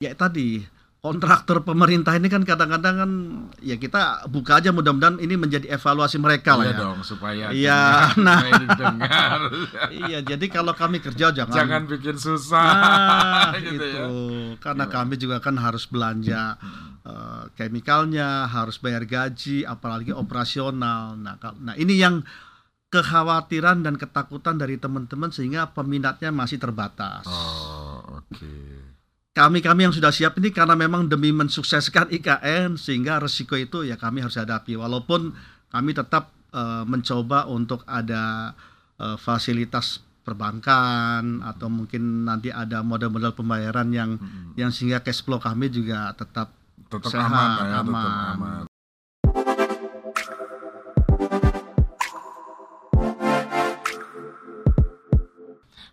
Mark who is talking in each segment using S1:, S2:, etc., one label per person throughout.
S1: ya tadi kontraktor pemerintah ini kan kadang-kadang kan ya kita buka aja mudah-mudahan ini menjadi evaluasi mereka lah
S2: Iya
S1: ya.
S2: dong supaya
S1: Iya, nah.
S2: didengar.
S1: Iya, jadi kalau kami kerja jangan
S2: Jangan bikin susah.
S1: Nah,
S2: gitu
S1: itu
S2: ya.
S1: karena kami juga kan harus belanja eh, chemicalnya, harus bayar gaji, apalagi operasional. Nah, nah ini yang kekhawatiran dan ketakutan dari teman-teman sehingga peminatnya masih terbatas.
S2: Oh, oke.
S1: Kami-kami yang sudah siap ini karena memang demi mensukseskan IKN sehingga resiko itu ya kami harus hadapi. Walaupun kami tetap eh, mencoba untuk ada eh, fasilitas perbankan atau mungkin nanti ada model-model pembayaran yang yang sehingga cash flow kami juga tetap
S2: Tetap
S1: Sehat,
S2: aman ya, tetap
S1: aman.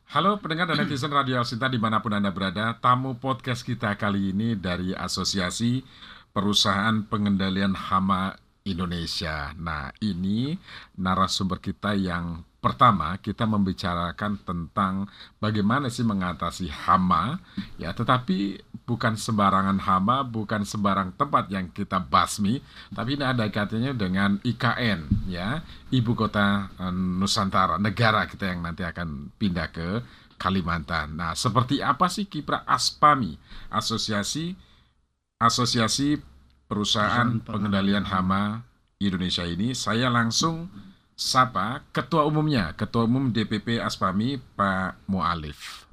S2: Halo pendengar dan netizen Radio Alsinta di mana pun Anda berada Tamu podcast kita kali ini dari Asosiasi Perusahaan Pengendalian Hama Indonesia. Nah ini narasumber kita yang pertama kita membicarakan tentang bagaimana sih mengatasi hama ya. Tetapi bukan sembarangan hama bukan sembarang tempat yang kita basmi tapi ini ada kaitannya dengan IKN ya. Ibu kota eh, Nusantara negara kita yang nanti akan pindah ke Kalimantan. Nah seperti apa sih kiprah ASPAMI? Asosiasi asosiasi Perusahaan pengendalian hama Indonesia ini. Saya langsung sapa ketua umumnya, ketua umum DPP Aspami Pak Mualif.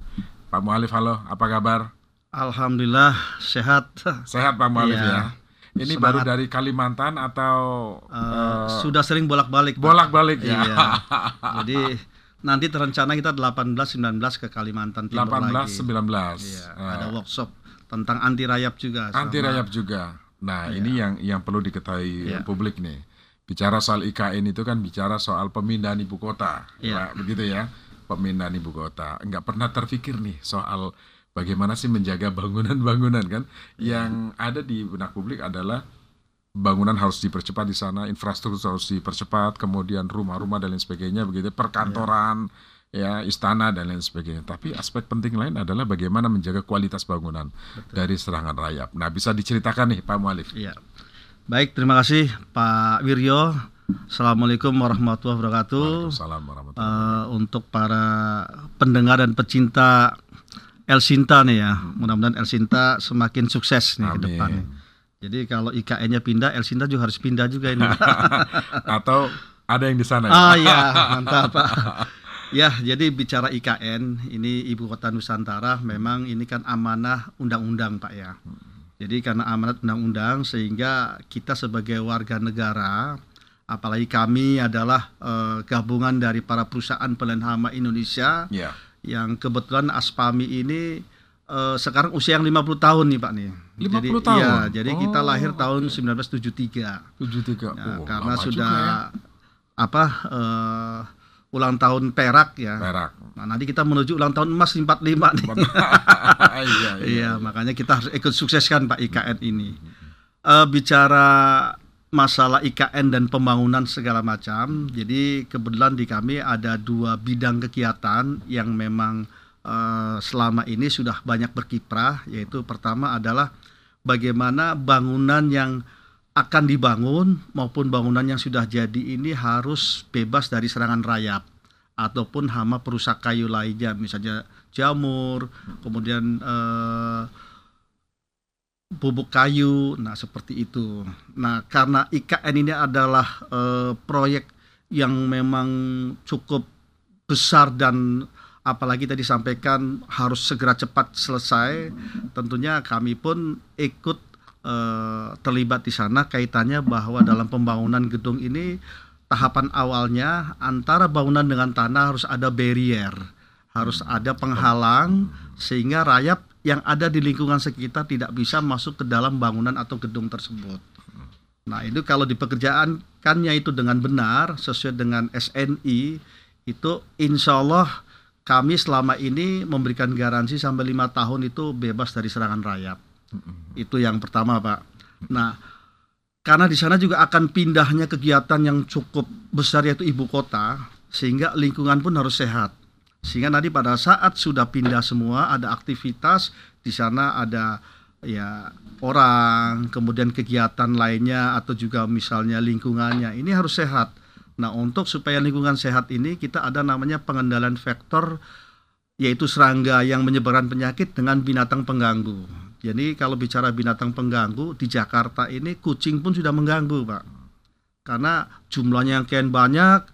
S2: Pak Mualif, halo, apa kabar?
S1: alhamdulillah sehat.
S2: Sehat Pak Mualif
S1: Iya.
S2: ya. Ini
S1: Semangat.
S2: baru dari Kalimantan atau
S1: Eh,
S2: eh,
S1: sudah sering bolak-balik.
S2: Bolak-balik ya?
S1: Iya. Jadi nanti terencana kita 18 19 ke Kalimantan Timur
S2: 18,
S1: lagi.
S2: 19.
S1: Iya,
S2: Eh,
S1: ada workshop tentang anti rayap juga.
S2: anti rayap juga. Nah,
S1: Iya.
S2: ini yang yang perlu diketahui
S1: Iya.
S2: publik nih. Bicara soal IKN itu kan bicara soal pemindahan ibu kota. Pak, begitu ya. Pemindahan ibu kota. Enggak pernah terfikir nih soal bagaimana sih menjaga bangunan-bangunan kan yang ada di benak publik adalah bangunan harus dipercepat di sana, infrastruktur harus dipercepat, kemudian rumah-rumah dan lain sebagainya begitu, perkantoran, ya istana dan lain sebagainya. Tapi aspek penting lain adalah bagaimana menjaga kualitas bangunan dari serangan rayap. Nah, bisa diceritakan nih Pak Mualif.
S1: Iya. Baik, terima kasih Pak Wiryo. Assalamualaikum warahmatullahi wabarakatuh.
S2: Waalaikumsalam warahmatullahi
S1: Eh, untuk para pendengar dan pecinta El Sinta nih ya, mudah-mudahan El Sinta semakin sukses nih ke
S2: Amin.
S1: depan. Jadi kalau IKN-nya pindah, El Sinta juga harus pindah juga ini.
S2: Atau ada yang di sana ya?
S1: ah ya, mantap Pak. Ya, jadi bicara IKN, ini Ibu Kota Nusantara, memang ini kan amanah undang-undang Pak ya. Jadi karena amanat undang-undang sehingga kita sebagai warga negara, apalagi kami adalah eh, gabungan dari para perusahaan pelayan hama Indonesia
S2: Iya.
S1: yang kebetulan Aspami ini eh, sekarang usia yang 50 tahun nih Pak nih.
S2: 50
S1: jadi,
S2: tahun?
S1: Iya, jadi kita
S2: Oh,
S1: lahir tahun
S2: oke.
S1: 1973.
S2: 73.
S1: Nah,
S2: Oh,
S1: karena sudah
S2: ya.
S1: apa eh, ulang tahun perak ya.
S2: Perak.
S1: Nah, nanti kita menuju ulang tahun emas 45 nih.
S2: iya, iya.
S1: Iya, makanya kita harus ikut sukseskan Pak IKN ini. Eh, bicara masalah IKN dan pembangunan segala macam, jadi kebetulan di kami ada dua bidang kegiatan yang memang eh, selama ini sudah banyak berkiprah, yaitu pertama adalah bagaimana bangunan yang akan dibangun maupun bangunan yang sudah jadi ini harus bebas dari serangan rayap ataupun hama perusak kayu lainnya, misalnya jamur, kemudian eh, bubuk kayu, nah seperti itu. Nah karena IKN ini adalah eh, proyek yang memang cukup besar dan apalagi tadi sampaikan harus segera cepat selesai, tentunya kami pun ikut eh, terlibat di sana kaitannya bahwa dalam pembangunan gedung ini tahapan awalnya antara bangunan dengan tanah harus ada barrier, harus ada penghalang sehingga rayap yang ada di lingkungan sekitar tidak bisa masuk ke dalam bangunan atau gedung tersebut. Nah, itu kalau di pekerjaankannya itu dengan benar sesuai dengan SNI itu insya Allah kami selama ini memberikan garansi sampai lima tahun itu bebas dari serangan rayap. Itu yang pertama, Pak. Nah, karena di sana juga akan pindahnya kegiatan yang cukup besar yaitu ibu kota, sehingga lingkungan pun harus sehat. Sehingga nanti pada saat sudah pindah semua ada aktivitas di sana ada ya orang, kemudian kegiatan lainnya atau juga misalnya lingkungannya ini harus sehat. Nah, untuk supaya lingkungan sehat ini kita ada namanya pengendalian vektor yaitu serangga yang menyebarkan penyakit dengan binatang pengganggu. Jadi kalau bicara binatang pengganggu di Jakarta ini kucing pun sudah mengganggu, Pak. Karena jumlahnya yang kian banyak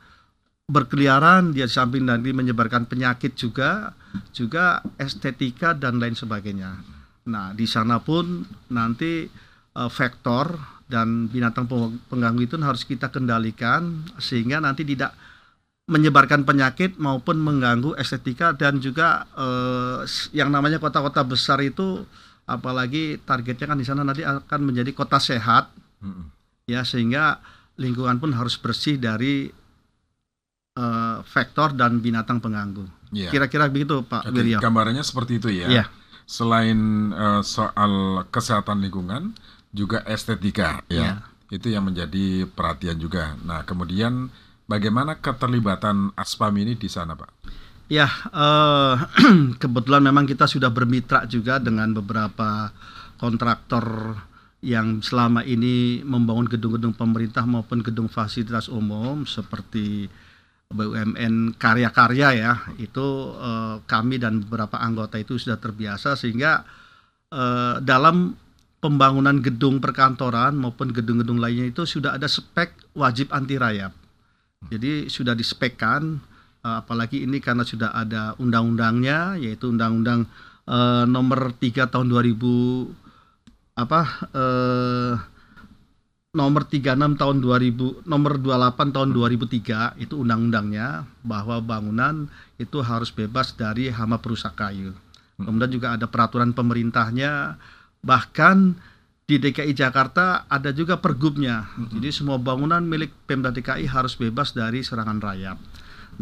S1: berkeliaran dia samping nanti menyebarkan penyakit juga juga estetika dan lain sebagainya. Nah, di sana pun nanti uh, vektor dan binatang pengganggu itu harus kita kendalikan sehingga nanti tidak menyebarkan penyakit maupun mengganggu estetika dan juga uh, yang namanya kota-kota besar itu apalagi targetnya kan di sana nanti akan menjadi kota sehat hmm. ya sehingga lingkungan pun harus bersih dari uh, vektor dan binatang pengganggu. Yeah. Kira-kira begitu Pak
S2: Wiryo. Gambarannya seperti itu ya. Yeah. Selain uh, soal kesehatan lingkungan, juga estetika ya. Yeah. Itu yang menjadi perhatian juga. Nah, kemudian bagaimana keterlibatan Aspam ini di sana, Pak?
S1: Ya, uh, kebetulan memang kita sudah bermitra juga dengan beberapa kontraktor yang selama ini membangun gedung-gedung pemerintah maupun gedung fasilitas umum seperti BUMN karya-karya ya itu uh, kami dan beberapa anggota itu sudah terbiasa sehingga uh, dalam pembangunan gedung perkantoran maupun gedung-gedung lainnya itu sudah ada spek wajib anti rayap. Jadi sudah dispekkan apalagi ini karena sudah ada undang-undangnya yaitu undang-undang uh, nomor 3 tahun 2000 apa uh, nomor 36 tahun 2000 nomor 28 tahun 2003 itu undang-undangnya bahwa bangunan itu harus bebas dari hama perusak kayu. Hmm. Kemudian juga ada peraturan pemerintahnya bahkan di DKI Jakarta ada juga pergubnya. Hmm. Jadi semua bangunan milik Pemda DKI harus bebas dari serangan rayap.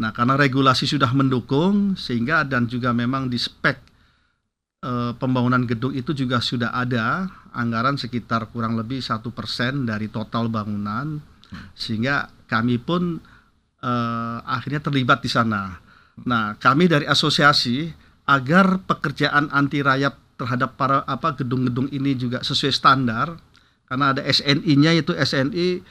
S1: Nah, karena regulasi sudah mendukung sehingga dan juga memang di spek eh, pembangunan gedung itu juga sudah ada anggaran sekitar kurang lebih satu persen dari total bangunan sehingga kami pun eh, akhirnya terlibat di sana. Nah kami dari asosiasi agar pekerjaan anti rayap terhadap para apa gedung-gedung ini juga sesuai standar karena ada SNI-nya yaitu SNI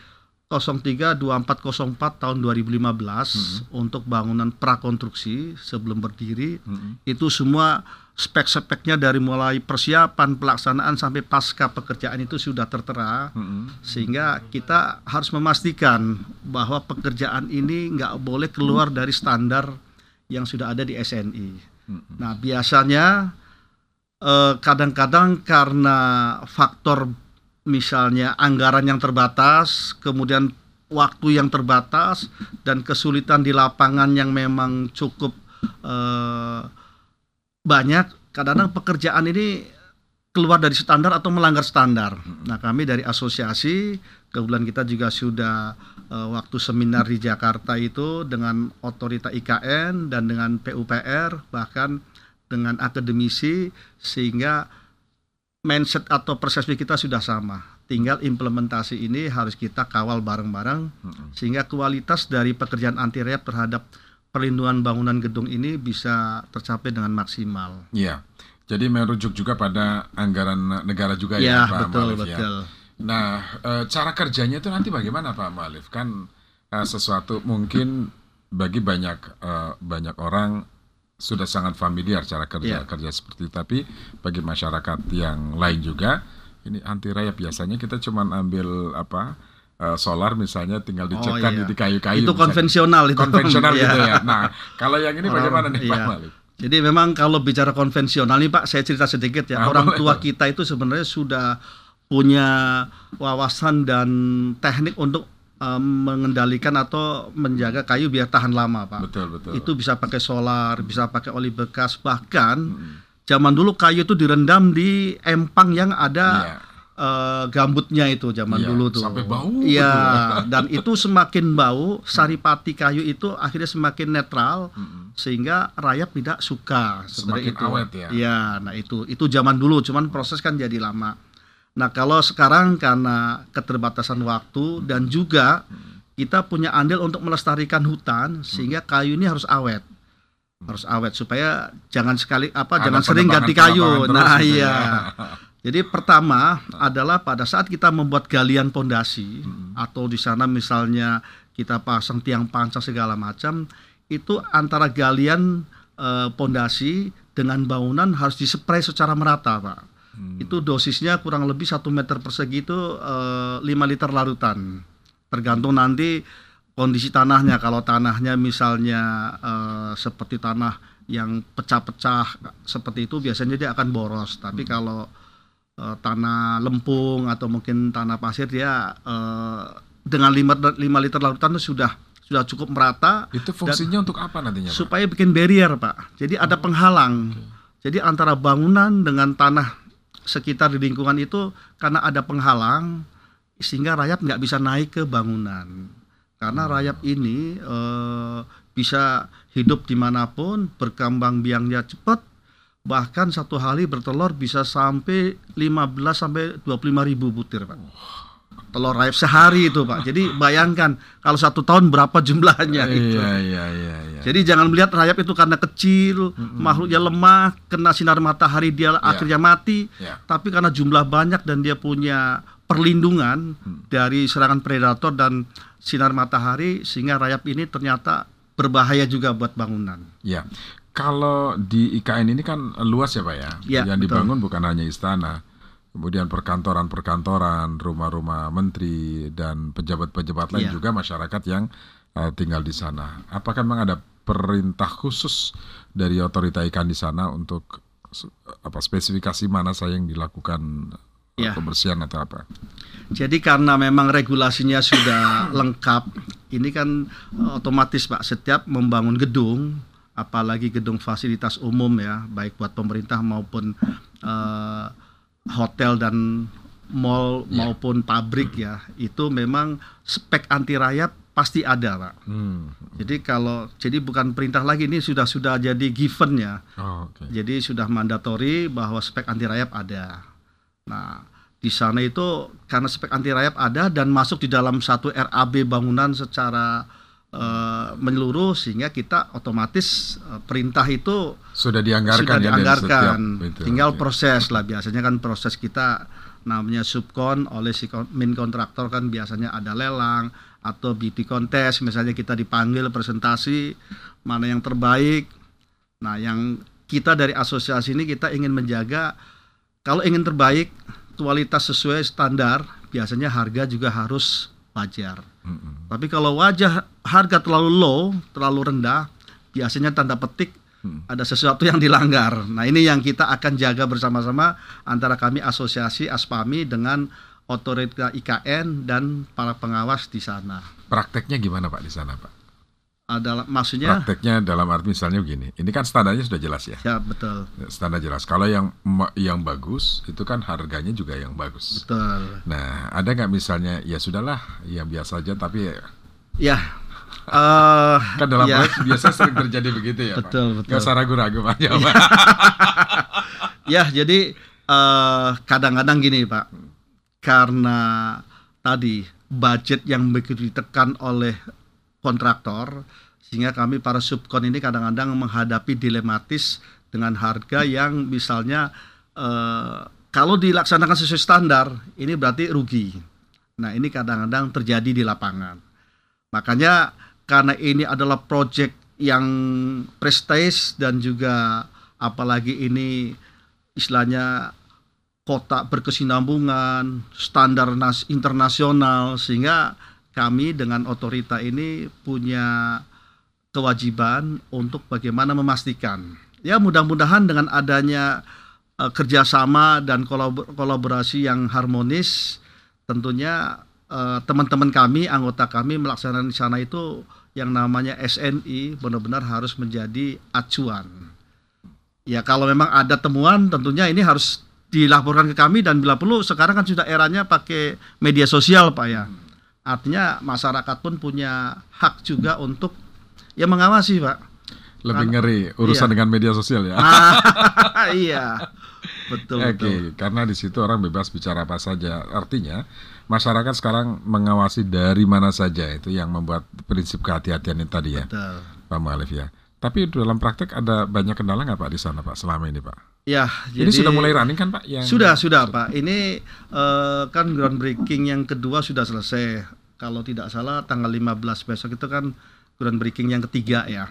S1: 032404 tahun 2015 hmm. untuk bangunan prakonstruksi sebelum berdiri hmm. itu semua spek-speknya dari mulai persiapan pelaksanaan sampai pasca pekerjaan itu sudah tertera hmm. sehingga kita harus memastikan bahwa pekerjaan ini nggak boleh keluar dari standar yang sudah ada di SNI. Hmm. Nah biasanya eh, kadang-kadang eh, karena faktor misalnya anggaran yang terbatas, kemudian waktu yang terbatas dan kesulitan di lapangan yang memang cukup uh, banyak, kadang-kadang pekerjaan ini keluar dari standar atau melanggar standar. Nah, kami dari asosiasi kebetulan kita juga sudah uh, waktu seminar di Jakarta itu dengan otorita IKN dan dengan PUPR bahkan dengan akademisi sehingga mindset atau persepsi kita sudah sama. Tinggal implementasi ini harus kita kawal bareng-bareng hmm. sehingga kualitas dari pekerjaan anti rayap terhadap perlindungan bangunan gedung ini bisa tercapai dengan maksimal.
S2: Iya. Jadi merujuk juga pada anggaran negara juga ya,
S1: ya Pak betul, Malif ya. betul.
S2: Nah, e, cara kerjanya itu nanti bagaimana Pak Malif? Kan e, sesuatu mungkin bagi banyak e, banyak orang sudah sangat familiar cara kerja yeah. kerja seperti itu. Tapi bagi masyarakat yang lain juga ini anti rayap biasanya kita cuma ambil apa uh, solar misalnya tinggal oh, dicetkan oh, iya. di kayu-kayu.
S1: Itu misalnya. konvensional itu.
S2: Konvensional gitu ya. Nah, kalau yang ini bagaimana nih iya. Pak Malik?
S1: Jadi memang kalau bicara konvensional nih Pak, saya cerita sedikit ya. Nah, Orang tua kita itu sebenarnya sudah punya wawasan dan teknik untuk um, mengendalikan atau menjaga kayu biar tahan lama, Pak.
S2: Betul, betul.
S1: Itu bisa pakai solar, bisa pakai oli bekas, bahkan hmm. zaman dulu kayu itu direndam di empang yang ada yeah. Iya. uh, gambutnya itu zaman yeah, dulu tuh.
S2: Sampai bau.
S1: Iya, dan itu semakin bau, saripati kayu itu akhirnya semakin netral hmm. sehingga rayap tidak suka
S2: semakin itu. awet ya.
S1: Iya, nah itu itu zaman dulu, cuman proses kan jadi lama. Nah, kalau sekarang karena keterbatasan waktu dan juga kita punya andil untuk melestarikan hutan sehingga kayu ini harus awet. Harus awet supaya jangan sekali apa Ada jangan sering ganti kayu. Nah, gitu ya. iya. Jadi pertama adalah pada saat kita membuat galian pondasi atau di sana misalnya kita pasang tiang pancang segala macam, itu antara galian eh, pondasi dengan bangunan harus dispray secara merata, Pak. Itu dosisnya kurang lebih satu meter persegi itu eh, 5 liter larutan. Tergantung nanti kondisi tanahnya. Kalau tanahnya misalnya eh, seperti tanah yang pecah-pecah seperti itu biasanya dia akan boros. Tapi kalau eh, tanah lempung atau mungkin tanah pasir dia dengan 5, 5 liter larutan itu sudah sudah cukup merata
S2: Itu fungsinya untuk apa nantinya, Pak?
S1: supaya bikin barrier pak jadi ada penghalang jadi antara bangunan dengan tanah sekitar di lingkungan itu karena ada penghalang sehingga rayap nggak bisa naik ke bangunan. Karena rayap ini eh, bisa hidup di mana pun berkembang biangnya cepat bahkan satu hari bertelur bisa sampai 15 sampai 25 ribu butir pak telur rayap sehari itu pak jadi bayangkan kalau satu tahun berapa jumlahnya itu
S2: Iya, iya, iya, iya.
S1: jadi jangan melihat rayap itu karena kecil, makhluknya lemah, kena sinar matahari dia akhirnya mati,
S2: Ya.
S1: tapi karena jumlah banyak dan dia punya perlindungan dari serangan predator dan sinar matahari sehingga rayap ini ternyata berbahaya juga buat bangunan.
S2: Ya, kalau di IKN ini kan luas ya Pak ya.
S1: Ya,
S2: Yang
S1: betul.
S2: dibangun bukan hanya istana, kemudian perkantoran-perkantoran, rumah-rumah menteri dan pejabat-pejabat lain
S1: Ya.
S2: juga masyarakat yang eh, tinggal di sana. Apakah memang ada perintah khusus dari otorita IKN di sana untuk apa spesifikasi mana saya yang dilakukan eh,
S1: Ya.
S2: kebersihan atau apa?
S1: Jadi karena memang regulasinya sudah lengkap, ini kan eh, otomatis Pak setiap membangun gedung, apalagi gedung fasilitas umum ya, baik buat pemerintah maupun eh, hotel dan mall maupun pabrik ya, itu memang spek anti rayap pasti ada Pak.
S2: Hmm.
S1: Jadi kalau jadi bukan perintah lagi ini sudah sudah jadi given ya.
S2: Oh, oke.
S1: Jadi sudah mandatori bahwa spek anti rayap ada. Nah, di sana itu karena spek anti rayap ada dan masuk di dalam satu RAB bangunan secara eh, menyeluruh sehingga kita otomatis eh, perintah itu
S2: Sudah dianggarkan
S1: sudah
S2: ya
S1: dianggarkan.
S2: setiap itu.
S1: Tinggal
S2: Oke.
S1: proses lah biasanya kan proses kita namanya subkon oleh si min kontraktor kan biasanya ada lelang atau beauty contest misalnya kita dipanggil presentasi mana yang terbaik. Nah, yang kita dari asosiasi ini kita ingin menjaga kalau ingin terbaik kualitas sesuai standar biasanya harga juga harus wajar.
S2: Mm-mm.
S1: Tapi kalau wajah harga terlalu low, terlalu rendah, biasanya tanda petik
S2: Hmm.
S1: ada sesuatu yang dilanggar. Nah, ini yang kita akan jaga bersama-sama antara kami asosiasi Aspami dengan otorita IKN dan para pengawas di sana.
S2: Prakteknya gimana Pak di sana Pak?
S1: Adalah maksudnya
S2: Prakteknya dalam arti misalnya begini, ini kan standarnya sudah jelas ya.
S1: ya betul.
S2: Standar jelas. Kalau yang yang bagus itu kan harganya juga yang bagus.
S1: Betul.
S2: Nah, ada nggak misalnya ya sudahlah, yang biasa aja tapi
S1: Ya. eh
S2: kan dalam
S1: ya.
S2: proyek biasa sering terjadi begitu ya,
S1: Betul,
S2: Pak.
S1: betul.
S2: Nggak usah ragu-ragu Pak. Ya, Pak.
S1: Ya, jadi eh, kadang-kadang gini Pak, karena tadi budget yang begitu ditekan oleh kontraktor, sehingga kami para subkon ini kadang-kadang menghadapi dilematis dengan harga yang misalnya eh, kalau dilaksanakan sesuai standar, ini berarti rugi. Nah, ini kadang-kadang terjadi di lapangan. Makanya karena ini adalah proyek yang prestige dan juga apalagi ini istilahnya kota berkesinambungan, standar nas- internasional sehingga kami dengan otorita ini punya kewajiban untuk bagaimana memastikan. Ya mudah-mudahan dengan adanya eh, kerjasama dan kolab- kolaborasi yang harmonis, tentunya eh, teman-teman kami, anggota kami melaksanakan di sana itu yang namanya SNI benar-benar harus menjadi acuan. Ya kalau memang ada temuan tentunya ini harus dilaporkan ke kami dan bila perlu sekarang kan sudah eranya pakai media sosial Pak ya. Artinya masyarakat pun punya hak juga untuk ya mengawasi Pak.
S2: Lebih ngeri urusan
S1: Iya.
S2: dengan media sosial ya.
S1: Ah, iya. Betul
S2: Oke,
S1: betul.
S2: karena di situ orang bebas bicara apa saja. Artinya masyarakat sekarang mengawasi dari mana saja itu yang membuat prinsip kehati-hatian itu tadi ya,
S1: Betul.
S2: Pak Mualif ya. Tapi dalam praktek ada banyak kendala nggak Pak di sana Pak selama ini Pak?
S1: Ya,
S2: Ini
S1: jadi
S2: sudah mulai running kan Pak? Yang
S1: Sudah, sudah Pak. Ini eh, kan groundbreaking yang kedua sudah selesai. Kalau tidak salah tanggal 15 besok itu kan groundbreaking yang ketiga ya.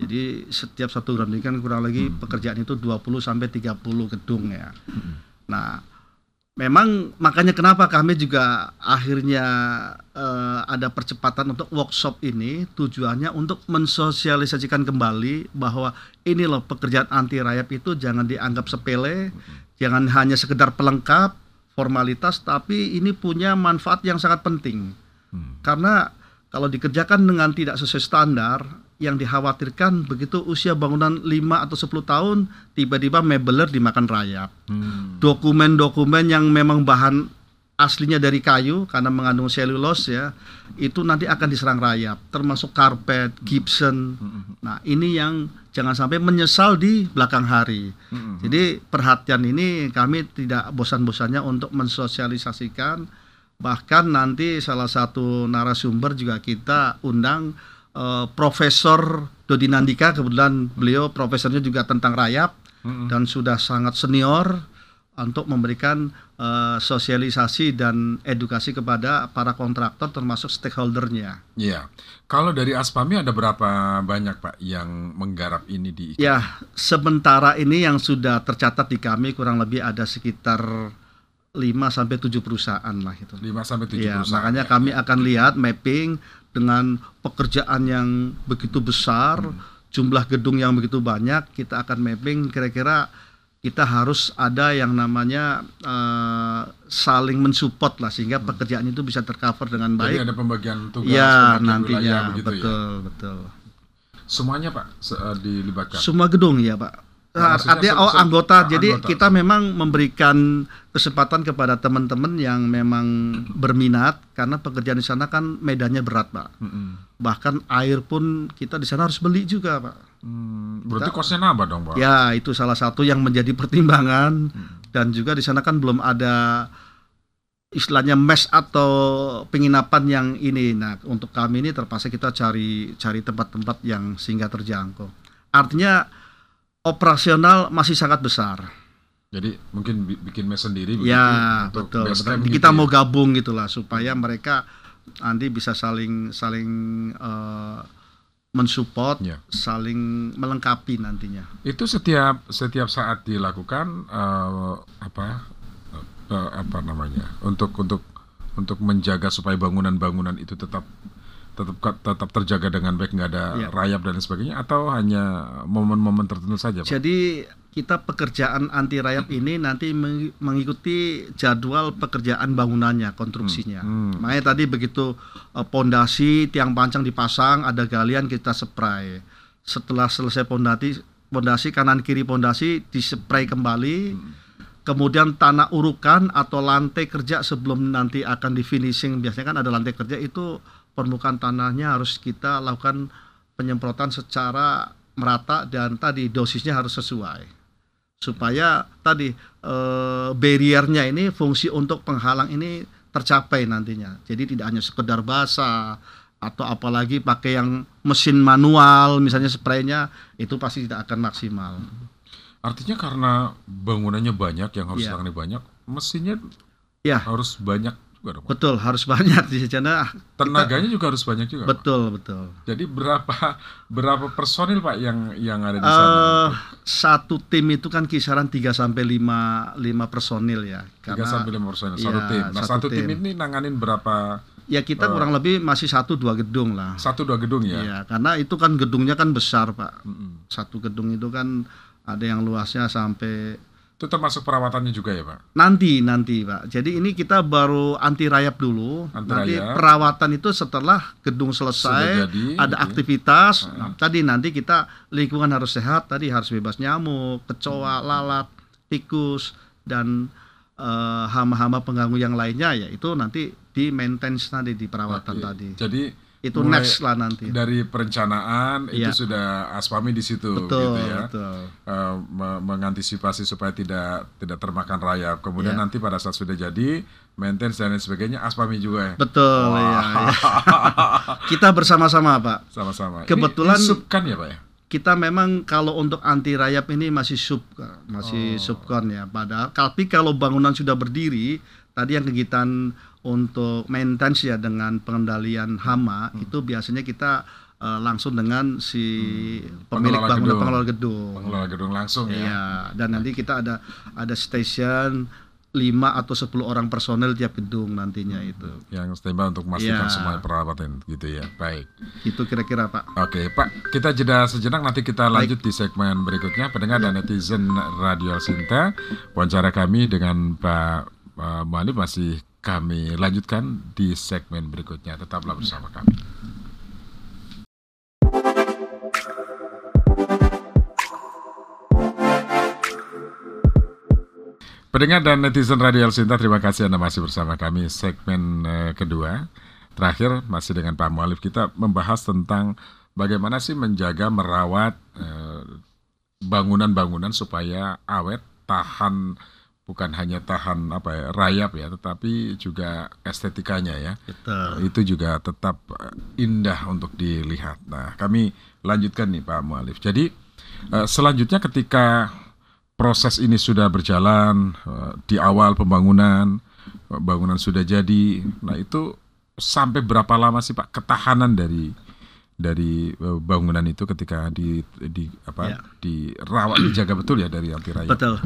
S1: Jadi setiap satu groundbreaking kan kurang lagi pekerjaan itu 20 sampai 30 gedung ya. Nah, memang makanya kenapa kami juga akhirnya eh, ada percepatan untuk workshop ini tujuannya untuk mensosialisasikan kembali bahwa ini loh pekerjaan anti rayap itu jangan dianggap sepele, jangan hanya sekedar pelengkap formalitas tapi ini punya manfaat yang sangat penting.
S2: Hmm.
S1: Karena kalau dikerjakan dengan tidak sesuai standar yang dikhawatirkan begitu usia bangunan 5 atau 10 tahun tiba-tiba mebeler dimakan rayap
S2: Hmm.
S1: dokumen-dokumen yang memang bahan aslinya dari kayu karena mengandung selulose ya itu nanti akan diserang rayap termasuk karpet, gypsum. Nah, ini yang jangan sampai menyesal di belakang hari.
S2: Hmm.
S1: Jadi perhatian ini kami tidak bosan-bosannya untuk mensosialisasikan bahkan nanti salah satu narasumber juga kita undang eh, Profesor Dodi Nandika kebetulan beliau profesornya juga tentang rayap
S2: Hmm.
S1: dan sudah sangat senior untuk memberikan eh, sosialisasi dan edukasi kepada para kontraktor termasuk stakeholdernya.
S2: Iya. Kalau dari Aspami ada berapa banyak Pak yang menggarap ini di IKA?
S1: Ya, sementara ini yang sudah tercatat di kami kurang lebih ada sekitar 5 sampai 7 perusahaan lah itu.
S2: 5 sampai 7
S1: Ya,
S2: perusahaan.
S1: makanya kami akan lihat mapping dengan pekerjaan yang begitu besar, jumlah gedung yang begitu banyak, kita akan mapping kira-kira kita harus ada yang namanya eh, saling mensupport lah sehingga pekerjaan itu bisa tercover dengan
S2: Jadi
S1: baik.
S2: ada pembagian tugas,
S1: Ya,
S2: pembagian
S1: nantinya
S2: wilayah begitu ya.
S1: betul, betul.
S2: Semuanya Pak eh, dilibatkan.
S1: Semua gedung ya, Pak.
S2: Nah, maksudnya
S1: Artinya oh anggota.
S2: ah,
S1: Jadi
S2: anggota.
S1: kita memang memberikan kesempatan kepada teman-teman yang memang berminat karena pekerjaan di sana kan medannya berat, Pak.
S2: Mm-mm.
S1: Bahkan air pun kita di sana harus beli juga, Pak.
S2: Hmm, berarti kosnya nambah dong Pak?
S1: Ya, itu salah satu yang menjadi pertimbangan dan juga di sana kan belum ada istilahnya mes atau penginapan yang ini. Nah, untuk kami ini terpaksa kita cari cari tempat-tempat yang sehingga terjangkau. Artinya operasional masih sangat besar.
S2: Jadi mungkin bi- bikin mes sendiri begitu
S1: Ya,
S2: untuk
S1: betul. betul.
S2: camp
S1: Kita
S2: gitu
S1: mau
S2: ya?
S1: gabung gitulah supaya mereka nanti bisa saling saling eh, mensupport,
S2: Ya.
S1: saling melengkapi nantinya.
S2: Itu setiap setiap saat dilakukan eh, apa eh, apa namanya? Untuk untuk untuk menjaga supaya bangunan-bangunan itu tetap tetap tetap terjaga dengan baik nggak ada
S1: Ya.
S2: rayap dan sebagainya atau hanya momen-momen tertentu saja Pak?
S1: Jadi kita pekerjaan anti rayap ini nanti meng- mengikuti jadwal pekerjaan bangunannya, konstruksinya.
S2: Hmm.
S1: Makanya tadi begitu eh, pondasi tiang pancang dipasang, ada galian kita spray. Setelah selesai pondasi pondasi kanan kiri pondasi dispray kembali. Kemudian tanah urukan atau lantai kerja sebelum nanti akan di finishing biasanya kan ada lantai kerja itu permukaan tanahnya harus kita lakukan penyemprotan secara merata dan tadi dosisnya harus sesuai. Supaya tadi eh, barriernya ini fungsi untuk penghalang ini tercapai nantinya. Jadi tidak hanya sekedar basah atau apalagi pakai yang mesin manual misalnya spraynya itu pasti tidak akan maksimal.
S2: Artinya karena bangunannya banyak yang harus ditangani banyak, mesinnya
S1: ya
S2: harus banyak juga dong.
S1: Betul harus banyak di sana
S2: Tenaganya juga harus banyak juga. Pak?
S1: betul betul
S2: Jadi berapa berapa personil Pak yang yang ada di
S1: eh
S2: sana?
S1: satu tim itu kan kisaran 3 sampai 5 5 personil ya
S2: Tiga sampai lima personil satu
S1: Iya,
S2: tim. Nah
S1: satu
S2: satu tim.
S1: tim.
S2: ini nanganin berapa?
S1: ya kita
S2: Eh.
S1: kurang lebih masih satu dua gedung lah
S2: Satu dua gedung ya.
S1: Iya, karena itu kan gedungnya kan besar, Pak. Satu gedung itu kan ada yang luasnya sampai
S2: Itu termasuk perawatannya juga ya Pak.
S1: nanti nanti, Pak. Jadi ini kita baru anti rayap dulu.
S2: Anti
S1: nanti
S2: rayap.
S1: perawatan itu setelah gedung selesai,
S2: jadi,
S1: ada
S2: gitu.
S1: aktivitas. Nah, tadi nanti kita lingkungan harus sehat, tadi harus bebas nyamuk, kecoa, lalat, tikus dan eh, hama-hama pengganggu yang lainnya ya itu nanti di maintenance nanti di perawatan
S2: Oke.
S1: tadi.
S2: Jadi
S1: Itu
S2: mulai
S1: next lah nanti.
S2: dari perencanaan
S1: Iya.
S2: itu sudah aspami di situ
S1: Betul,
S2: gitu ya.
S1: betul.
S2: Eh, me- mengantisipasi supaya tidak tidak termakan rayap. Kemudian
S1: Iya.
S2: nanti pada saat sudah jadi maintenance dan lain sebagainya aspami juga ya.
S1: Betul
S2: Wah.
S1: ya, ya. Kita bersama-sama, Pak.
S2: Sama-sama. Ini
S1: Kebetulan-
S2: insubkan ya Pak ya?
S1: kita memang kalau untuk anti rayap ini masih sub masih
S2: Oh.
S1: subkon ya. Padahal tapi kalau bangunan sudah berdiri, tadi yang kegiatan untuk maintenance ya dengan pengendalian hama
S2: Hmm.
S1: itu biasanya kita eh, langsung dengan si pemilik
S2: Pengelola
S1: bangunan
S2: gedung.
S1: pengelola gedung.
S2: Pengelola gedung langsung ya.
S1: Iya, dan nanti kita ada ada station 5 atau 10 orang personel tiap gedung nantinya itu.
S2: Yang standby untuk memastikan
S1: Iya.
S2: semua peralatan gitu ya. Baik.
S1: Itu kira-kira, Pak.
S2: Oke, Pak, kita jeda sejenak nanti kita lanjut di segmen berikutnya. Pendengar dan netizen Radio Sinta, wawancara kami dengan Pak uh, masih kami lanjutkan di segmen berikutnya. Tetaplah bersama kami. Pendengar dan netizen Radio Sinta, terima kasih Anda masih bersama kami segmen eh, kedua. Terakhir masih dengan Pak Mualif kita membahas tentang bagaimana sih menjaga merawat eh, bangunan-bangunan supaya awet, tahan bukan hanya tahan apa ya, rayap ya, tetapi juga estetikanya ya.
S1: Betul.
S2: Itu juga tetap eh, indah untuk dilihat. Nah, kami lanjutkan nih Pak Mualif. Jadi eh, selanjutnya ketika proses ini sudah berjalan eh, di awal pembangunan, eh, bangunan sudah jadi. Nah, itu sampai berapa lama sih Pak ketahanan dari dari eh, bangunan itu ketika di di apa
S1: Ya.
S2: dirawat dijaga betul ya dari anti rayap.
S1: Betul.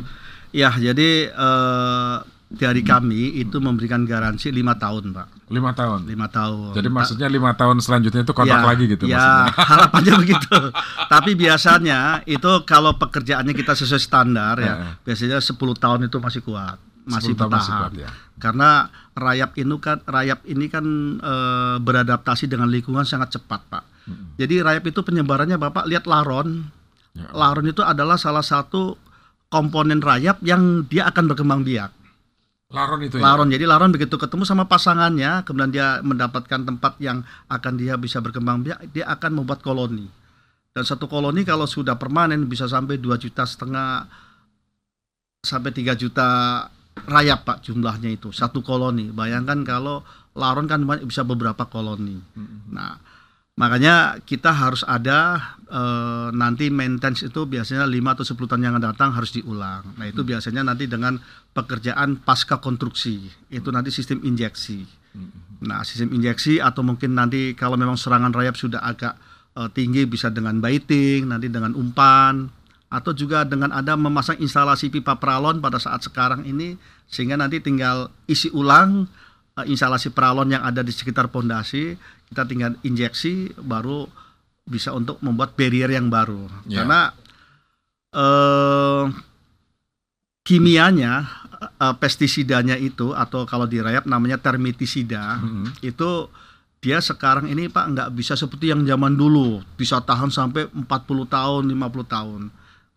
S1: Ya, jadi eh, dari kami itu memberikan garansi lima tahun, Pak.
S2: Lima tahun.
S1: Lima tahun.
S2: Jadi maksudnya lima tahun selanjutnya itu kontrak
S1: Ya,
S2: lagi gitu
S1: ya,
S2: maksudnya.
S1: harapannya begitu. Tapi biasanya itu kalau pekerjaannya kita sesuai standar ya, biasanya 10 tahun itu masih kuat,
S2: 10
S1: masih
S2: tahun masih
S1: bertahan.
S2: kuat ya.
S1: Karena rayap ini kan rayap ini kan eh, beradaptasi dengan lingkungan sangat cepat, Pak. Jadi rayap itu penyebarannya Bapak lihat laron.
S2: Ya.
S1: Laron itu adalah salah satu komponen rayap yang dia akan berkembang biak.
S2: Laron itu ya.
S1: Laron. Jadi laron begitu ketemu sama pasangannya, kemudian dia mendapatkan tempat yang akan dia bisa berkembang biak, dia akan membuat koloni. Dan satu koloni kalau sudah permanen bisa sampai 2 juta setengah sampai 3 juta rayap Pak jumlahnya itu satu koloni. Bayangkan kalau laron kan bisa beberapa koloni. Nah, makanya kita harus ada eh, nanti maintenance itu biasanya 5 atau 10 tahun yang akan datang harus diulang. Nah, itu biasanya nanti dengan pekerjaan pasca konstruksi. Itu nanti sistem injeksi. Nah, sistem injeksi atau mungkin nanti kalau memang serangan rayap sudah agak eh, tinggi bisa dengan baiting, nanti dengan umpan atau juga dengan ada memasang instalasi pipa pralon pada saat sekarang ini sehingga nanti tinggal isi ulang eh, instalasi pralon yang ada di sekitar pondasi, kita tinggal injeksi baru bisa untuk membuat barrier yang baru.
S2: Ya.
S1: Karena eh kimianya eh, pestisidanya itu atau kalau di rayap namanya termitisida
S2: Mhm.
S1: itu dia sekarang ini Pak nggak bisa seperti yang zaman dulu bisa tahan sampai 40 tahun 50 tahun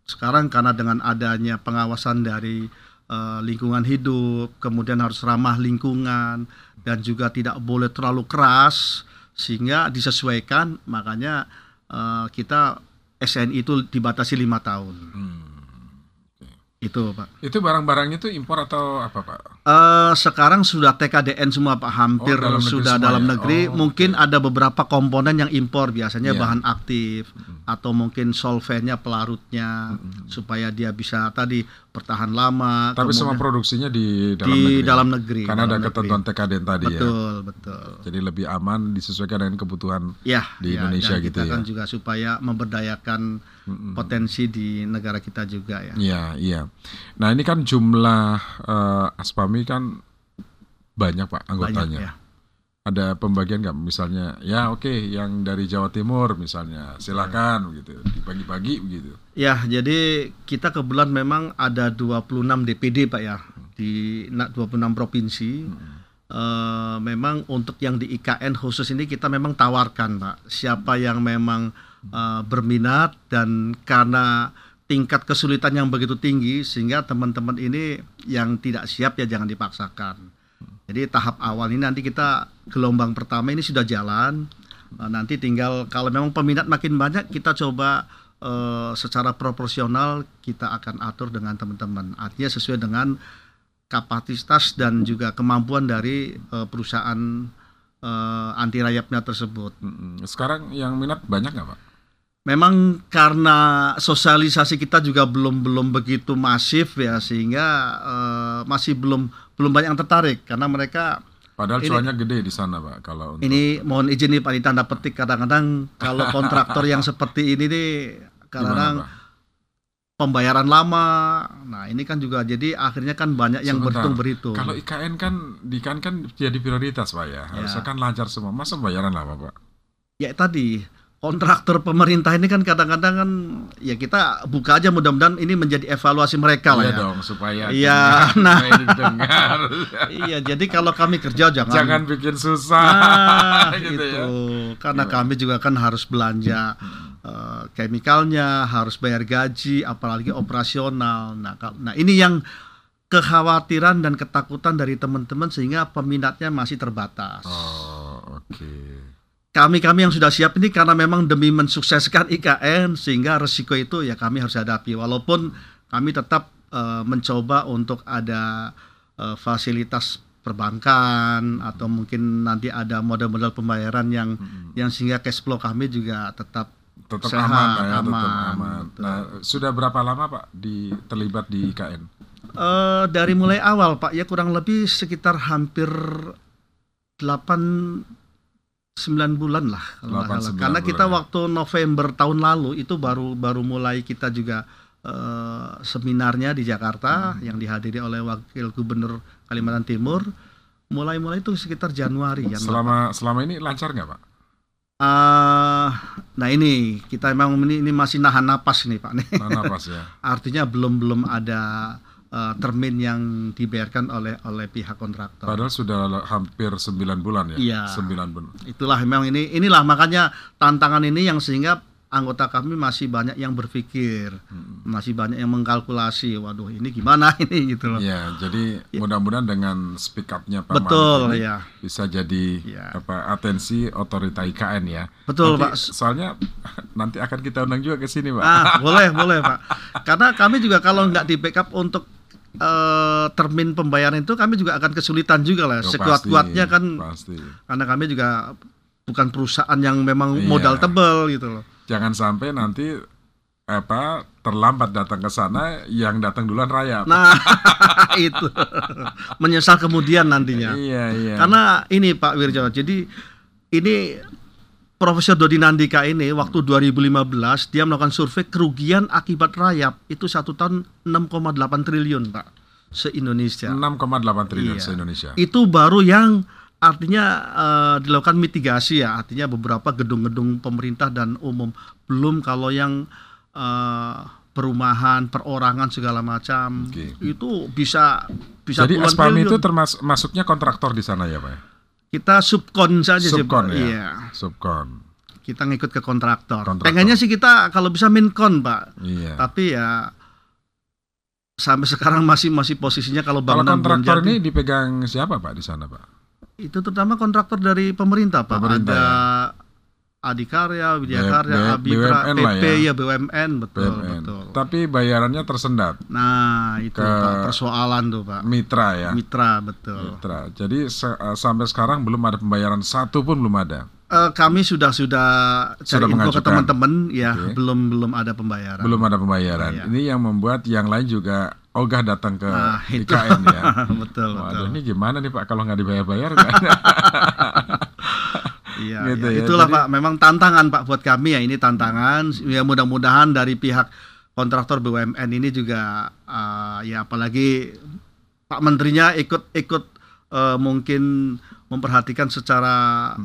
S1: sekarang karena dengan adanya pengawasan dari eh, lingkungan hidup kemudian harus ramah lingkungan dan juga tidak boleh terlalu keras sehingga disesuaikan makanya eh, kita SNI itu dibatasi lima tahun
S2: Hmm.
S1: itu Pak
S2: Itu barang-barangnya itu impor atau apa Pak?
S1: Eh, sekarang sudah TKDN semua Pak, hampir
S2: Oh, dalam
S1: sudah dalam
S2: ya?
S1: negeri.
S2: Oh,
S1: mungkin ada beberapa komponen yang impor, biasanya
S2: Iya.
S1: bahan aktif atau mungkin solvennya pelarutnya supaya dia bisa tadi bertahan lama.
S2: Tapi semua produksinya di dalam
S1: di
S2: negeri.
S1: dalam negeri.
S2: Karena ada
S1: dalam negeri.
S2: ketentuan TKDN tadi ya.
S1: Betul, betul.
S2: Jadi lebih aman disesuaikan dengan kebutuhan
S1: Ya,
S2: Di
S1: ya,
S2: Indonesia
S1: dan
S2: gitu
S1: kita
S2: ya.
S1: kan juga supaya memberdayakan potensi di negara kita juga ya.
S2: Iya, iya. Nah, ini kan jumlah eh, Aspami kan banyak Pak
S1: Banyak
S2: anggotanya.
S1: ya.
S2: Ada pembagian nggak misalnya? Ya, oke, yang dari Jawa Timur misalnya, silakan begitu, dibagi-bagi begitu.
S1: Ya, jadi kita kebetulan memang ada 26 DPD Pak ya di na- 26 provinsi. Eh, memang untuk yang di IKN khusus ini kita memang tawarkan Pak, siapa yang memang eh, berminat dan karena tingkat kesulitan yang begitu tinggi sehingga teman-teman ini yang tidak siap ya jangan dipaksakan. Jadi tahap awal ini nanti kita gelombang pertama ini sudah jalan. Eh, Nanti tinggal kalau memang peminat makin banyak kita coba eh, secara proporsional kita akan atur dengan teman-teman. Artinya sesuai dengan kapasitas dan juga kemampuan dari eh, perusahaan eh, anti rayapnya tersebut.
S2: Sekarang yang minat banyak nggak Pak?
S1: Memang karena sosialisasi kita juga belum belum begitu masif ya sehingga eh, masih belum belum banyak yang tertarik karena mereka
S2: Padahal
S1: Ini-
S2: cuannya gede di sana, Pak. Kalau untuk
S1: ini mohon izin nih Pak ini tanda petik kadang-kadang kalau kontraktor yang seperti ini nih kadang-kadang pembayaran lama. Nah, ini kan juga jadi akhirnya kan banyak yang berhitung berhitung.
S2: Kalau IKN kan di IKN kan jadi prioritas, Pak ya. Harusnya
S1: Ya.
S2: kan lancar semua. Masa pembayaran lama, Pak?
S1: Ya tadi kontraktor pemerintah ini kan kadang-kadang kan ya kita buka aja mudah-mudahan ini menjadi evaluasi mereka lah
S2: Iya
S1: ya.
S2: dong, supaya
S1: Iya, nah.
S2: supaya didengar.
S1: Iya, jadi kalau kami kerja jangan
S2: Jangan bikin susah.
S1: Nah,
S2: gitu
S1: itu.
S2: ya.
S1: Karena kami juga kan harus belanja eh, chemicalnya, harus bayar gaji, apalagi operasional. Nah, nah ini yang kekhawatiran dan ketakutan dari teman-teman sehingga peminatnya masih terbatas.
S2: Oh, oke.
S1: Kami-kami yang sudah siap ini karena memang demi mensukseskan IKN sehingga resiko itu ya kami harus hadapi. Walaupun kami tetap eh, mencoba untuk ada eh, fasilitas perbankan atau mungkin nanti ada model-model pembayaran yang yang sehingga cash flow kami juga tetap
S2: Tetap
S1: Sehat,
S2: aman, ya, tetap
S1: aman, betul.
S2: Nah, sudah berapa lama, Pak, di terlibat di IKN?
S1: eh, dari mulai awal Pak ya kurang lebih sekitar hampir 8 9 bulan lah kalau nggak
S2: 8,
S1: salah.
S2: 9
S1: Karena kita
S2: ya.
S1: waktu November tahun lalu itu baru baru mulai kita juga eh, seminarnya di Jakarta
S2: Hmm.
S1: yang dihadiri oleh Wakil Gubernur Kalimantan Timur. Mulai-mulai itu sekitar Januari ya.
S2: Selama selama ini lancar nggak, Pak?
S1: Ah, nah ini kita memang ini, ini masih nahan napas nih Pak nih.
S2: Nah, napas ya.
S1: Artinya belum belum ada eh, termin yang dibayarkan oleh oleh pihak kontraktor.
S2: Padahal sudah hampir 9 bulan ya.
S1: Iya.
S2: 9 bulan.
S1: Itulah memang ini inilah makanya tantangan ini yang sehingga anggota kami masih banyak yang berpikir,
S2: Hmm.
S1: masih banyak yang mengkalkulasi, waduh ini gimana ini gitu loh.
S2: Ya, jadi mudah-mudahan dengan speak up-nya Pak
S1: Betul
S2: Malik
S1: ya.
S2: bisa jadi
S1: Ya.
S2: apa atensi otorita IKN ya.
S1: Betul
S2: Nanti
S1: Pak.
S2: Soalnya nanti akan kita undang juga ke sini, Pak.
S1: Ah, boleh, boleh, Pak. Karena kami juga kalau nggak di backup untuk eh, termin pembayaran itu kami juga akan kesulitan juga lah.
S2: Oh,
S1: Sekuat-kuatnya kan
S2: pasti.
S1: karena kami juga bukan perusahaan yang memang
S2: Iya.
S1: modal tebal gitu loh.
S2: Jangan sampai nanti apa terlambat datang ke sana yang datang duluan raya.
S1: Nah, itu menyesal kemudian nantinya.
S2: Iya, iya.
S1: Karena ini Pak Wirjo, jadi ini Profesor Dodi Nandika ini waktu 2015 dia melakukan survei kerugian akibat rayap itu satu tahun 6,8 triliun Pak se Indonesia.
S2: 6,8 triliun
S1: Iya.
S2: se-Indonesia.
S1: Itu baru yang artinya eh, dilakukan mitigasi ya, artinya beberapa gedung-gedung pemerintah dan umum belum kalau yang eh, perumahan, perorangan segala macam
S2: Oke.
S1: itu bisa bisa
S2: Jadi Aspam
S1: triliun.
S2: itu termasuk masuknya kontraktor di sana ya, Pak? Ya?
S1: kita subkon saja sih,
S2: Subkon ya.
S1: Iya.
S2: Subkon.
S1: Kita ngikut ke kontraktor.
S2: Kontraktor.
S1: Pengennya sih kita kalau bisa minkon, Pak.
S2: Iya.
S1: Tapi ya sampai sekarang masih masih posisinya kalau
S2: Kalau
S1: bangunan belum
S2: kontraktor
S1: jadi,
S2: ini dipegang siapa, Pak, di sana, Pak?
S1: itu terutama kontraktor dari pemerintah, Pak.
S2: Pemerintah,
S1: Ada Adikarya,
S2: B-
S1: Abitra,
S2: BUMN
S1: PP
S2: ya.
S1: ya BUMN betul
S2: BUMN.
S1: betul.
S2: Tapi bayarannya tersendat.
S1: Nah, itu Pak persoalan tuh, Pak.
S2: Mitra ya.
S1: Mitra betul.
S2: Mitra. Jadi se- eh, sampai sekarang belum ada pembayaran satu pun belum ada.
S1: Eh, kami sudah sudah cari
S2: Sudah
S1: info ke teman-teman ya,
S2: Oke.
S1: belum belum ada pembayaran.
S2: Belum ada pembayaran.
S1: Iya.
S2: Ini yang membuat yang lain juga ogah datang ke
S1: Nah.
S2: IKN ya.
S1: betul,
S2: Waduh,
S1: betul.
S2: ini gimana nih Pak kalau nggak dibayar-bayar?
S1: Iya,
S2: Gitu
S1: ya.
S2: ya.
S1: itulah
S2: Jadi-
S1: Pak. Memang tantangan Pak buat kami ya ini tantangan. Ya mudah-mudahan dari pihak kontraktor BUMN ini juga eh, ya apalagi Pak Menterinya ikut-ikut eh, mungkin memperhatikan secara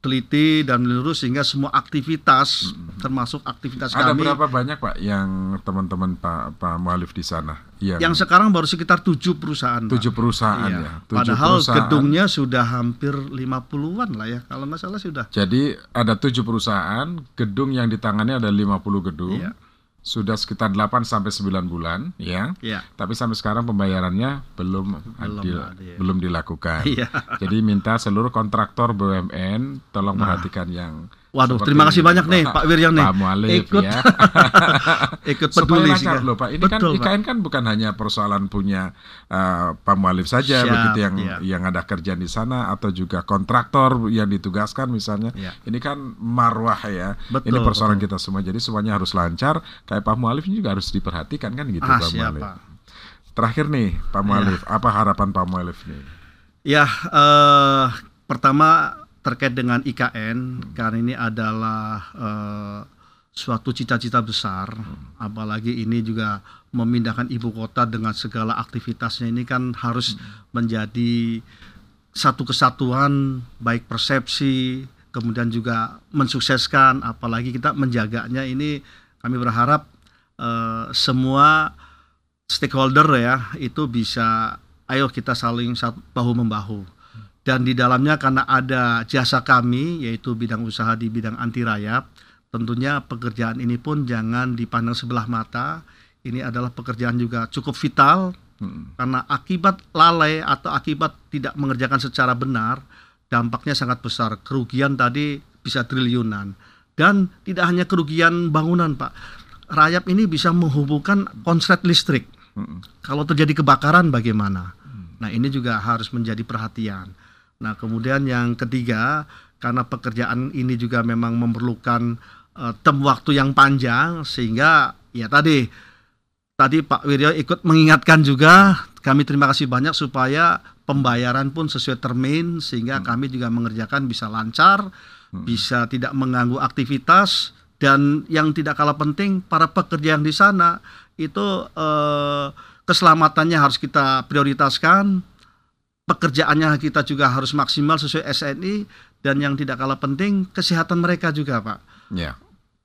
S1: teliti dan lurus sehingga semua aktivitas termasuk aktivitas
S2: ada
S1: kami
S2: berapa banyak Pak yang teman-teman Pak Pak Mualif di sana? Yang,
S1: yang sekarang baru sekitar tujuh perusahaan.
S2: Tujuh perusahaan
S1: Iya.
S2: ya. Tujuh
S1: Padahal
S2: perusahaan.
S1: gedungnya sudah hampir 50-an lah ya. Kalau nggak salah sudah.
S2: Jadi ada tujuh perusahaan, gedung yang ditangani ada 50 gedung.
S1: Iya.
S2: Sudah sekitar 8 sampai 9 bulan, ya.
S1: Iya.
S2: Tapi sampai sekarang pembayarannya belum adil,
S1: ada, ya.
S2: belum dilakukan.
S1: Iya.
S2: Jadi minta seluruh kontraktor BUMN tolong
S1: Nah.
S2: perhatikan yang
S1: Waduh,
S2: Seperti
S1: terima kasih banyak nih
S2: Pak-
S1: Pak Wiryo nih.
S2: Pak Mualif
S1: ikut
S2: ya.
S1: ikut
S2: Supaya
S1: peduli
S2: lancar
S1: sih.
S2: loh Pak. Ini
S1: Betul,
S2: kan
S1: Pak.
S2: IKN kan bukan hanya persoalan punya uh, Pak Mualif saja
S1: Siap,
S2: begitu yang
S1: iya.
S2: yang ada kerjaan di sana atau juga kontraktor yang ditugaskan misalnya.
S1: Iya.
S2: Ini kan marwah ya.
S1: Betul,
S2: ini persoalan
S1: betul.
S2: kita semua. Jadi semuanya harus lancar. Kayak Pak Mualif ini juga harus diperhatikan kan gitu
S1: Ah,
S2: Pak
S1: siap,
S2: Mualif.
S1: Pak.
S2: Terakhir nih Pak Mualif, apa harapan Pak Mualif nih?
S1: Ya, eh, pertama terkait dengan IKN, karena ini adalah eh, suatu cita-cita besar, apalagi ini juga memindahkan ibu kota dengan segala aktivitasnya. Ini kan harus menjadi satu kesatuan, baik persepsi, kemudian juga mensukseskan, apalagi kita menjaganya ini kami berharap eh, semua stakeholder ya itu bisa ayo kita saling bahu membahu dan di dalamnya karena ada jasa kami yaitu bidang usaha di bidang anti rayap tentunya pekerjaan ini pun jangan dipandang sebelah mata ini adalah pekerjaan juga cukup vital
S2: Hmm.
S1: karena akibat lalai atau akibat tidak mengerjakan secara benar dampaknya sangat besar kerugian tadi bisa triliunan dan tidak hanya kerugian bangunan Pak rayap ini bisa menghubungkan konslet listrik
S2: Hmm.
S1: kalau terjadi kebakaran bagaimana? Nah, ini juga harus menjadi perhatian. Nah, kemudian yang ketiga, karena pekerjaan ini juga memang memerlukan eh, tem waktu yang panjang sehingga ya tadi tadi Pak Wiryo ikut mengingatkan juga kami terima kasih banyak supaya pembayaran pun sesuai termin sehingga kami juga mengerjakan bisa lancar, bisa tidak mengganggu aktivitas dan yang tidak kalah penting para pekerja yang di sana itu eh, keselamatannya harus kita prioritaskan, pekerjaannya kita juga harus maksimal sesuai SNI dan yang tidak kalah penting kesehatan mereka juga Pak.
S2: Ya.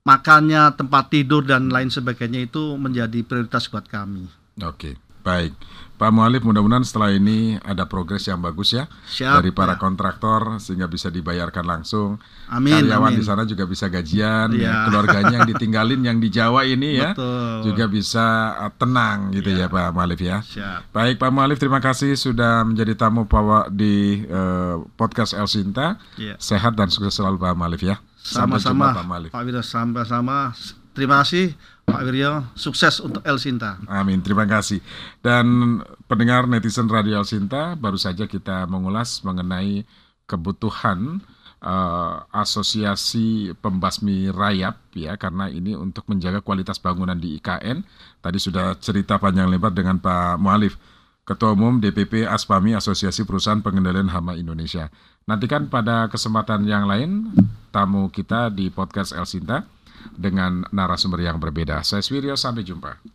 S1: Makannya, tempat tidur dan lain sebagainya itu menjadi prioritas buat kami.
S2: Oke, baik. Pak Mualif, mudah-mudahan setelah ini ada progres yang bagus ya
S1: Siap.
S2: dari para
S1: ya.
S2: kontraktor sehingga bisa dibayarkan langsung.
S1: Amin.
S2: Karyawan
S1: amin.
S2: di sana juga bisa gajian,
S1: Iya.
S2: ya, keluarganya yang ditinggalin yang di Jawa ini ya
S1: Betul.
S2: juga bisa uh, tenang gitu ya
S1: Iya.
S2: Pak Mualif ya.
S1: Siap.
S2: Baik Pak Mualif, terima kasih sudah menjadi tamu di eh, podcast El Sinta.
S1: Iya.
S2: Sehat dan sukses selalu Pak Mualif ya.
S1: Sama-sama
S2: Pak Mualif.
S1: Pak Wiryo sama-sama. Terima kasih Pak Wiryo. Sukses untuk El Sinta.
S2: Amin, terima kasih. Dan pendengar netizen Radio El Sinta, baru saja kita mengulas mengenai kebutuhan eh, asosiasi pembasmi rayap ya karena ini untuk menjaga kualitas bangunan di IKN. Tadi sudah cerita panjang lebar dengan Pak Mualif, Ketua Umum DPP Aspami Asosiasi Perusahaan Pengendalian Hama Indonesia. Nantikan pada kesempatan yang lain tamu kita di podcast El Sinta dengan narasumber yang berbeda. Saya Swirio, sampai jumpa.